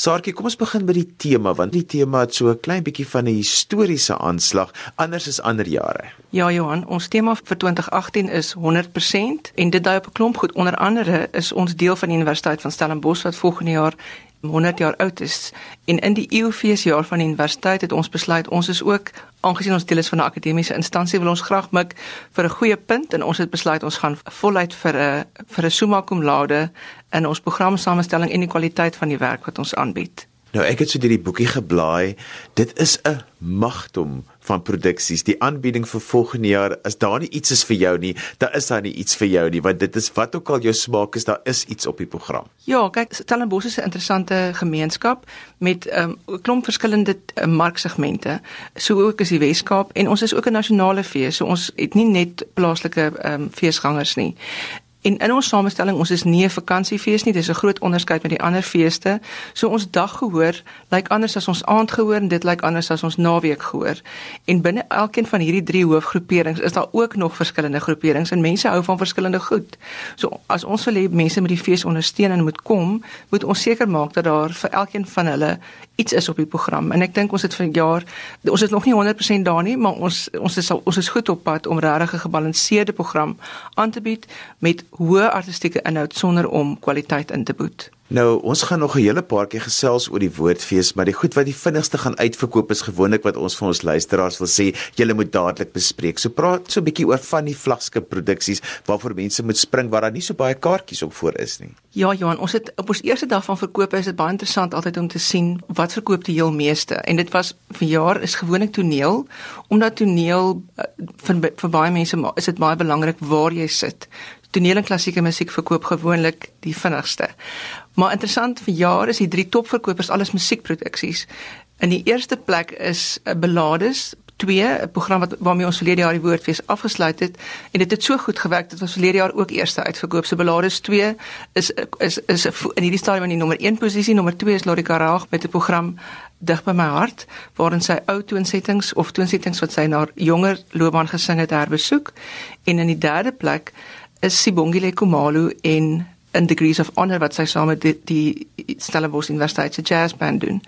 Saartjie, kom ons begin by die tema want die tema het so 'n klein bietjie van 'n historiese aanslag anders as ander jare. Ja Johan, ons tema vir 2018 is 100% en dit dui op 'n klomp goed. Onder andere is ons deel van die Universiteit van Stellenbosch wat volgende jaar 100 jaar oud is en in die eeufeesjaar van die universiteit het ons besluit ons is ook aangesien ons deel is van 'n akademiese instansie wil ons graag mik vir 'n goeie punt en ons het besluit ons gaan voluit vir 'n vir 'n summa cum laude in ons programsamestelling en die kwaliteit van die werk wat ons aanbied. Nou ek het so deur die boekie geblaai. Dit is 'n magdom van produksies. Die aanbieding vir volgende jaar, as daar nie iets is vir jou nie, dan is daar nie iets vir jou nie, want dit is wat ook al jou smaak is, daar is iets op die program. Ja, kyk, Stellenbosch is 'n interessante gemeenskap met 'n um, klomp verskillende uh, marksegmente. So ook is die Weskaap en ons is ook 'n nasionale fees. So ons het nie net plaaslike um, feesgangers nie. En in ons samestelling, ons is nie 'n vakansiefees nie, dis 'n groot onderskeid met die ander feeste. So ons daggehoor lyk anders as ons aandgehoor en dit lyk anders as ons naweekgehoor. En binne elkeen van hierdie drie hoofgroeperings is daar ook nog verskillende groeperings en mense hou van verskillende goed. So as ons wil hê mense moet die fees ondersteun en moet kom, moet ons seker maak dat daar vir elkeen van hulle iets is op die program. En ek dink ons het vir jaar ons is nog nie 100% daar nie, maar ons ons is ons is goed op pad om regtig 'n gebalanseerde program aan te bied met hoë artistieke inhoud sonder om kwaliteit in te boet. Nou, ons gaan nog 'n hele paar keer gesels oor die woordfees, maar die goed wat die vinnigste gaan uitverkoop is gewoonlik wat ons vir ons luisteraars wil sê, julle moet dadelik bespreek. So praat so 'n bietjie oor van die vlaggenskap produksies waarvoor mense moet spring waar daar nie so baie kaartjies op voor is nie. Ja, Johan, ons het op ons eerste dag van verkoop is dit baie interessant altyd om te sien wat verkoop die heel meeste. En dit was vir jaar is gewoonlik toneel, omdat toneel eh, vir, vir baie mense is dit baie belangrik waar jy sit toneel en klassieke musiek verkoop gewoonlik die vinnigste. Maar interessant vir jare is die drie topverkopers alles musiekproduksies. In die eerste plek is 'n Belades 2, 'n program wat waarmee ons verlede jaar die woordfees afgesluit het en dit het so goed gewerk dat ons verlede jaar ook eerste uitverkoop. So Belades 2 is is is in hierdie stadium in die nommer 1 posisie, nommer 2 is Lori Karag met 'n program dig by my hart waarin sy ou toonsettings of toonsettings wat sy na jonger loopbaan gesing het herbesoek en in die derde plek is Sibongile Kumalo en in Degrees of Honor wat sy saam met die, die Stellenbosch Universiteit se jazzband doen.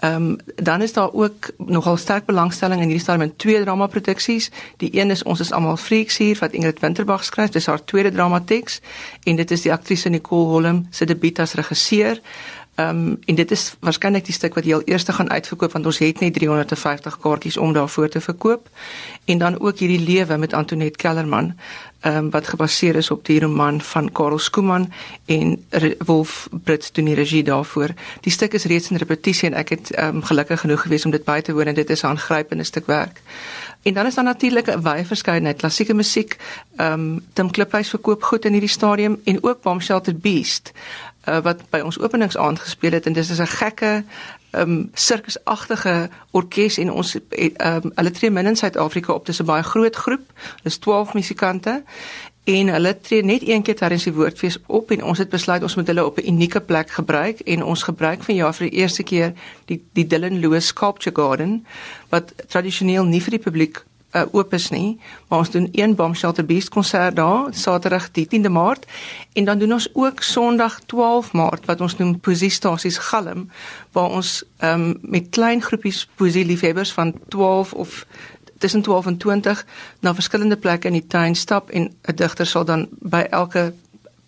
Ehm um, dan is daar ook nogal sterk belangstelling in hierdie stadium in twee drama produksies. Die een is ons is almal freaks hier wat Ingrid Winterbag skryf, dis haar tweede dramatieks en dit is die aktrise Nicole Holm se debuut as regisseur. Ehm um, en dit is waarskynlik die stuk wat heel eerste gaan uitverkoop want ons het net 350 kaartjies om daarvoor te verkoop. En dan ook hierdie lewe met Antoinette Kellerman ehm um, wat gebaseer is op die roman van Karel Skooman en Wolf Brits doen die regie daarvoor. Die stuk is reeds in repetisie en ek het ehm um, gelukkig genoeg gewees om dit by te woon en dit is 'n aangrypende stuk werk. En dan is daar natuurlik 'n wye verskeidenheid klassieke musiek. Ehm um, Tim Kliphuis verkoop goed in hierdie stadium en ook Bomb Shelter Beast uh, wat by ons openingsaand gespeel het en dis is 'n gekke um sirkusagtige orkes en ons um hulle tree min in Suid-Afrika op. Dis 'n baie groot groep. Dis 12 musikante en hulle tree net een keer tydens die woordfees op en ons het besluit ons moet hulle op 'n unieke plek gebruik en ons gebruik vanjaar vir die eerste keer die die Dylan Lewis Sculpture Garden wat tradisioneel nie vir die publiek uh, oop is nie, maar ons doen een Bomb Shelter Beast konsert daar Saterdag die 10de Maart. En dan doen ons ook Sondag 12 Maart wat ons noem Poesiestasies Galm waar ons um, met klein groepies poesie liefhebbers van 12 of tussen 12 en 20 na verskillende plekke in die tuin stap en 'n digter sal dan by elke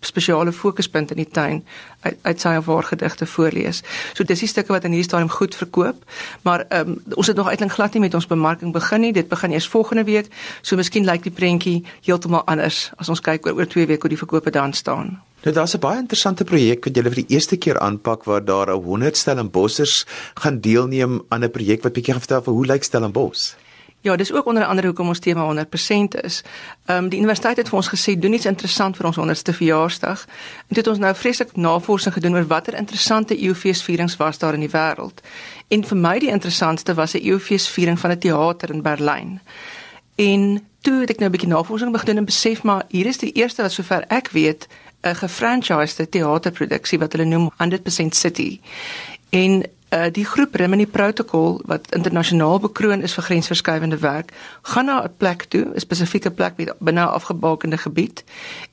spesiale fokuspunt in die tuin uit, uit sy of haar gedigte voorlees. So dis die stukke wat in hierdie stadium goed verkoop, maar um, ons het nog eintlik glad nie met ons bemarking begin nie. Dit begin eers volgende week. So miskien lyk die prentjie heeltemal anders as ons kyk oor, oor 2 weke hoe die verkope dan staan. Nou daar's 'n baie interessante projek wat julle vir die eerste keer aanpak waar daar 'n 100 Stellenbossers gaan deelneem aan 'n projek wat bietjie vertel van hoe lyk Stellenbosch? Ja, dis ook onder andere hoekom ons tema 100% is. Ehm um, die universiteit het vir ons gesê doen iets interessant vir ons 100ste verjaarsdag. En dit het ons nou vreeslik navorsing gedoen oor watter interessante EUFeesvierings was daar in die wêreld. En vir my die interessantste was 'n EUFeesviering van 'n teater in Berlyn. En toe het ek nou 'n bietjie navorsing begin en besef maar hier is die eerste wat sover ek weet 'n gefranchisede teaterproduksie wat hulle noem 100% City. En uh, die groep Rimini Protocol wat internasionaal bekroon is vir grensverskuivende werk, gaan na 'n plek toe, 'n spesifieke plek binne 'n afgebakende gebied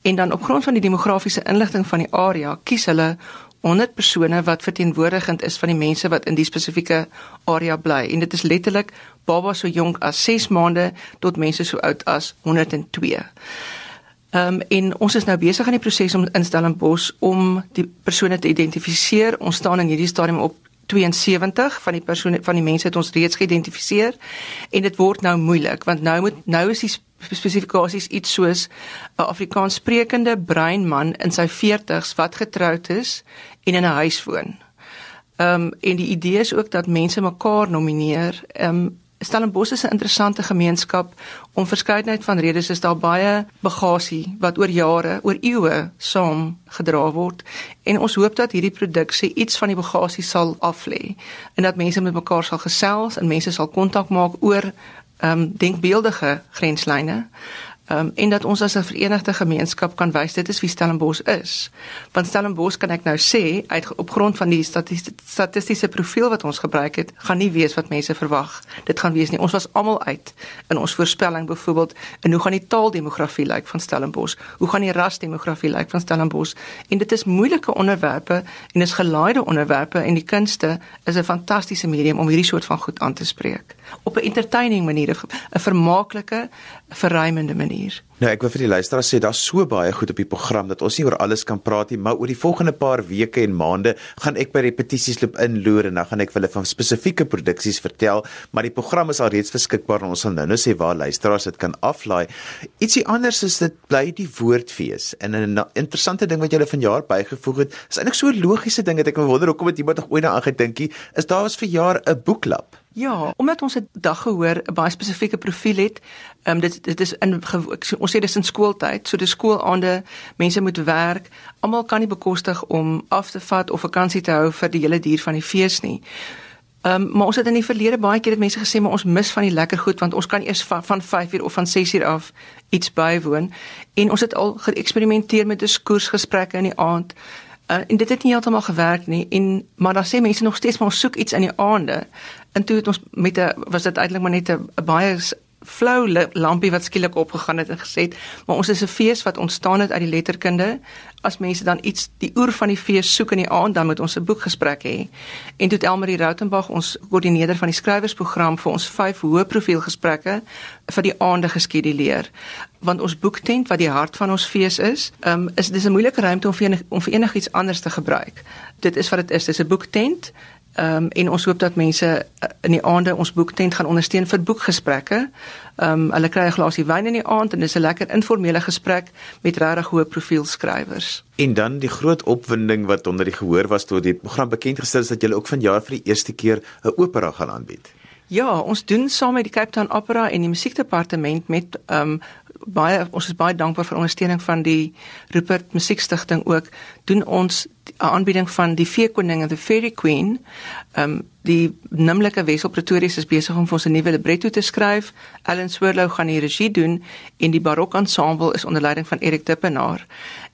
en dan op grond van die demografiese inligting van die area kies hulle 100 persone wat verteenwoordigend is van die mense wat in die spesifieke area bly en dit is letterlik babas so jonk as 6 maande tot mense so oud as 102. Ehm um, en ons is nou besig aan die proses om in Stellenbosch om die persone te identifiseer. Ons staan in hierdie stadium op 72 van die persone van die mense het ons reeds geïdentifiseer en dit word nou moeilik want nou moet nou is die spesifikasies iets soos 'n Afrikaans sprekende bruin man in sy 40's wat getroud is en in 'n huis woon. Ehm um, en die idee is ook dat mense mekaar nomineer. Ehm um, Stellenbosch is 'n interessante gemeenskap. Om verskeidenheid van redes is daar baie bagasie wat oor jare, oor eeue saam gedra word. En ons hoop dat hierdie produksie iets van die bagasie sal aflê en dat mense met mekaar sal gesels en mense sal kontak maak oor ehm um, denkbeeldige grenslyne um, en dat ons as 'n verenigde gemeenskap kan wys dit is wie Stellenbosch is. Want Stellenbosch kan ek nou sê uit op grond van die statistiese profiel wat ons gebruik het, gaan nie wees wat mense verwag. Dit gaan wees nie. Ons was almal uit in ons voorspelling byvoorbeeld en hoe gaan die taaldemografie lyk van Stellenbosch? Hoe gaan die rasdemografie lyk van Stellenbosch? En dit is moeilike onderwerpe en is gelaaide onderwerpe en die kunste is 'n fantastiese medium om hierdie soort van goed aan te spreek op 'n entertaining manier, 'n vermaaklike, verruimende manier. here. Nou ek wil vir die luisteraars sê daar's so baie goed op die program dat ons nie oor alles kan praat nie, maar oor die volgende paar weke en maande gaan ek by repetisies loop inloer en dan gaan ek hulle van spesifieke produksies vertel, maar die program is alreeds beskikbaar en ons sal nou-nou sê waar luisteraars dit kan aflaai. Ietsie anders is dit bly die woordfees. En 'n interessante ding wat jy hulle vanjaar bygevoeg het, is eintlik so 'n logiese ding dat ek wonder hoekom het iemand nog ooit daaraan gedink nie, is daar was vir jaar 'n boeklap. Ja, omdat ons 'n dag gehoor 'n baie spesifieke profiel het. Ehm um, dit dit is in ons sê dis in skooltyd, so dis skoolaande, mense moet werk. Almal kan nie bekostig om af te vat of vakansie te hou vir die hele duur van die fees nie. Ehm um, maar ons het in die verlede baie keer dit mense gesê maar ons mis van die lekker goed want ons kan eers van, van 5 uur of van 6 uur af iets bywoon en ons het al geëksperimenteer met diskoersgesprekke in die aand. Uh, en dit het nie heeltemal gewerk nie en maar dan sê mense nog steeds maar ons soek iets in die aande. En toe het ons met 'n was dit eintlik maar net 'n baie flou lampie wat skielik opgegaan het en gesê het, maar ons is 'n fees wat ontstaan het uit die letterkunde. As mense dan iets die oer van die fees soek in die aand, dan moet ons 'n boekgesprek hê. En toe het Elmarie Rautenbach, ons koördineerder van die skrywersprogram vir ons vyf hoë profiel gesprekke vir die aande geskeduleer. Want ons boektent wat die hart van ons fees is, um, is dis 'n moeilike ruimte om vir enig, om vir enigiets anders te gebruik. Dit is wat dit is, dis 'n boektent Ehm um, en ons hoop dat mense uh, in die aande ons boektent gaan ondersteun vir boekgesprekke. Ehm um, hulle kry 'n glasie wyn in die aand en dis 'n lekker informele gesprek met regtig hoë profiel skrywers. En dan die groot opwinding wat onder die gehoor was toe die program bekend gestel is dat julle ook vanjaar vir die eerste keer 'n opera gaan aanbied. Ja, ons doen saam met die Cape Town Opera en die musiekdepartement met ehm um, baie ons is baie dankbaar vir ondersteuning van die Rupert Musiekstigting ook doen ons 'n aanbieding van die Feekoning en the Fairy Queen. Ehm um, die nimmerlike Wessel Pretorius is besig om vir ons 'n nuwe libretto te skryf. Ellen Swirlow gaan die regie doen en die Barok Ensemble is onder leiding van Erik Dippenaar.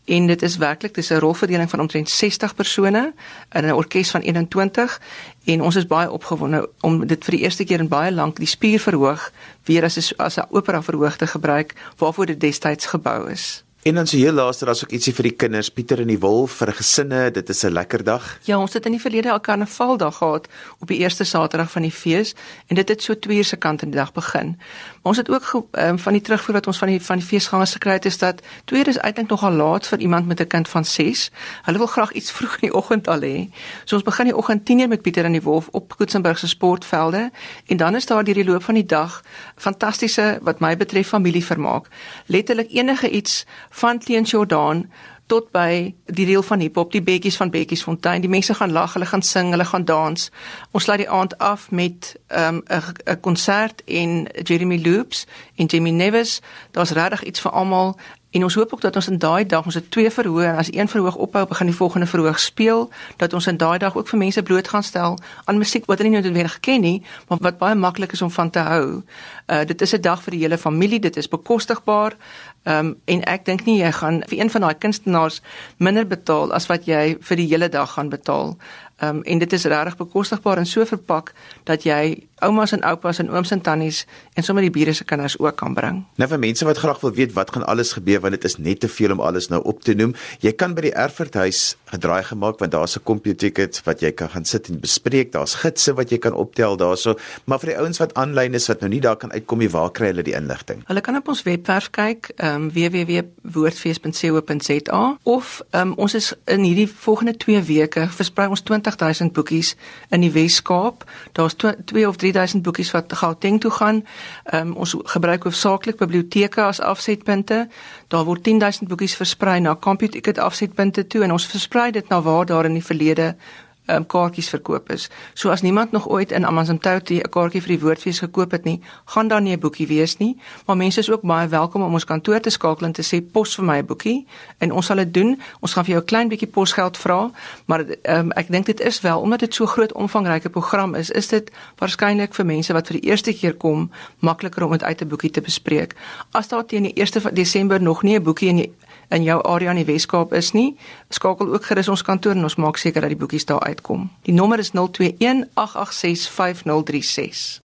En dit is werklik dis 'n rolverdeling van omtrent 60 persone in 'n orkes van 21 en ons is baie opgewonde om dit vir die eerste keer in baie lank die spier verhoog weer as 'n as 'n opera verhoog te gebruik waarvoor dit destyds gebou is. En dan so heel laaste, daar's ook ietsie vir die kinders, Pieter en die Wolf vir gesinne. Dit is 'n lekker dag. Ja, ons het in die verlede al karnavaldag gehad op die eerste Saterdag van die fees en dit het so 2 uur se kant in die dag begin. Maar ons het ook um, van die terugvoer wat ons van die van die feesgangers gekry het is dat 2 uur is eintlik nogal laat vir iemand met 'n kind van 6. Hulle wil graag iets vroeg in die oggend al hê. So ons begin die oggend 10 uur met Pieter en die Wolf op Koetsenburg se sportvelde en dan is daar deur die loop van die dag fantastiese wat my betref familievermaak. Letterlik enige iets van Klein Jordan tot by die reel van hiphop, die bekkies van Bekkiesfontein. Die mense gaan lag, hulle gaan sing, hulle gaan dans. Ons sluit die aand af met 'n um, 'n konsert in Jeremy Loops en Jimmy Nevis. Daar's regtig iets vir almal. En ons hoop ook dat ons in daai dag ons het twee verhoog en as een verhoog ophou begin die volgende verhoog speel dat ons in daai dag ook vir mense bloot gaan stel aan musiek wat hulle nie noodwendig ken nie maar wat baie maklik is om van te hou. Uh dit is 'n dag vir die hele familie, dit is bekostigbaar. Ehm um, en ek dink nie jy gaan vir een van daai kunstenaars minder betaal as wat jy vir die hele dag gaan betaal. Um, en dit is regtig bekostigbaar en so verpak dat jy oumas en oupas en ooms en tannies en sommer die bure se kinders ook kan bring. Nou vir mense wat graag wil weet wat gaan alles gebeur want dit is net te veel om alles nou op te noem. Jy kan by die Erfurthuis gedraai gemaak want daar's 'n komputerticket wat jy kan gaan sit en bespreek. Daar's gidse wat jy kan optel daarso. Maar vir die ouens wat aanlyn is wat nou nie daar kan uitkom nie, waar kry hulle die inligting? Hulle kan op ons webwerf kyk, um, www.woordfees.co.za of um, ons is in hierdie volgende 2 weke versprei ons 20000 boekies in die Wes-Kaap. Daar's 2 of 3 3000 boekies wat Gauteng toe gaan. Ehm um, ons gebruik hoofsaaklik biblioteke as afsetpunte. Daar word 10000 boekies versprei na CompuTicket afsetpunte toe en ons versprei dit na waar daar in die verlede um, kaartjies verkoop is. So as niemand nog ooit in Amanzimtouti 'n kaartjie vir die woordfees gekoop het nie, gaan daar nie 'n boekie wees nie, maar mense is ook baie welkom om ons kantoor te skakel en te sê pos vir my 'n boekie en ons sal dit doen. Ons gaan vir jou 'n klein bietjie posgeld vra, maar um, ek dink dit is wel omdat dit so groot omvangryke program is, is dit waarskynlik vir mense wat vir die eerste keer kom makliker om dit uit 'n boekie te bespreek. As daar teen die 1 Desember nog nie 'n boekie in die in jou area in die Weskaap is nie, skakel ook gerus ons kantoor en ons maak seker dat die boekies daar uitkom. Die nommer is 021 886 5036.